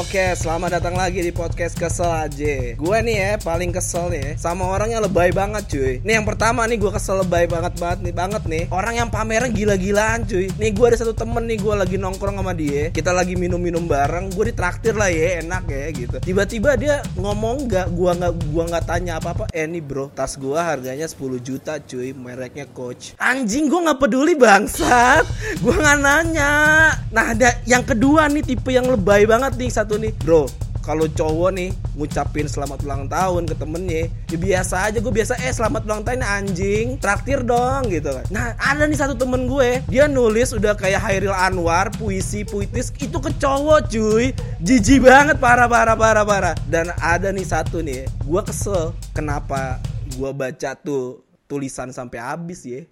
Oke, selamat datang lagi di podcast kesel aja. Gue nih ya paling kesel nih ya, sama orang yang lebay banget cuy. Nih yang pertama nih gue kesel lebay banget banget nih banget nih. Orang yang pameran gila-gilaan cuy. Nih gue ada satu temen nih gue lagi nongkrong sama dia. Kita lagi minum-minum bareng. Gue ditraktir lah ya enak ya gitu. Tiba-tiba dia ngomong nggak, gue nggak gua nggak tanya apa-apa. Eh nih bro, tas gue harganya 10 juta cuy. Mereknya Coach. Anjing gue nggak peduli bangsat. Gue nggak nanya. Nah ada yang kedua nih tipe yang lebay banget nih satu nih bro. Kalau cowok nih ngucapin selamat ulang tahun ke temennya ya biasa aja gue biasa eh selamat ulang tahun anjing. Traktir dong gitu kan. Nah ada nih satu temen gue dia nulis udah kayak Hairil Anwar puisi puitis itu ke cowok cuy. Jijik banget parah parah parah parah. Dan ada nih satu nih gue kesel kenapa gue baca tuh tulisan sampai habis ya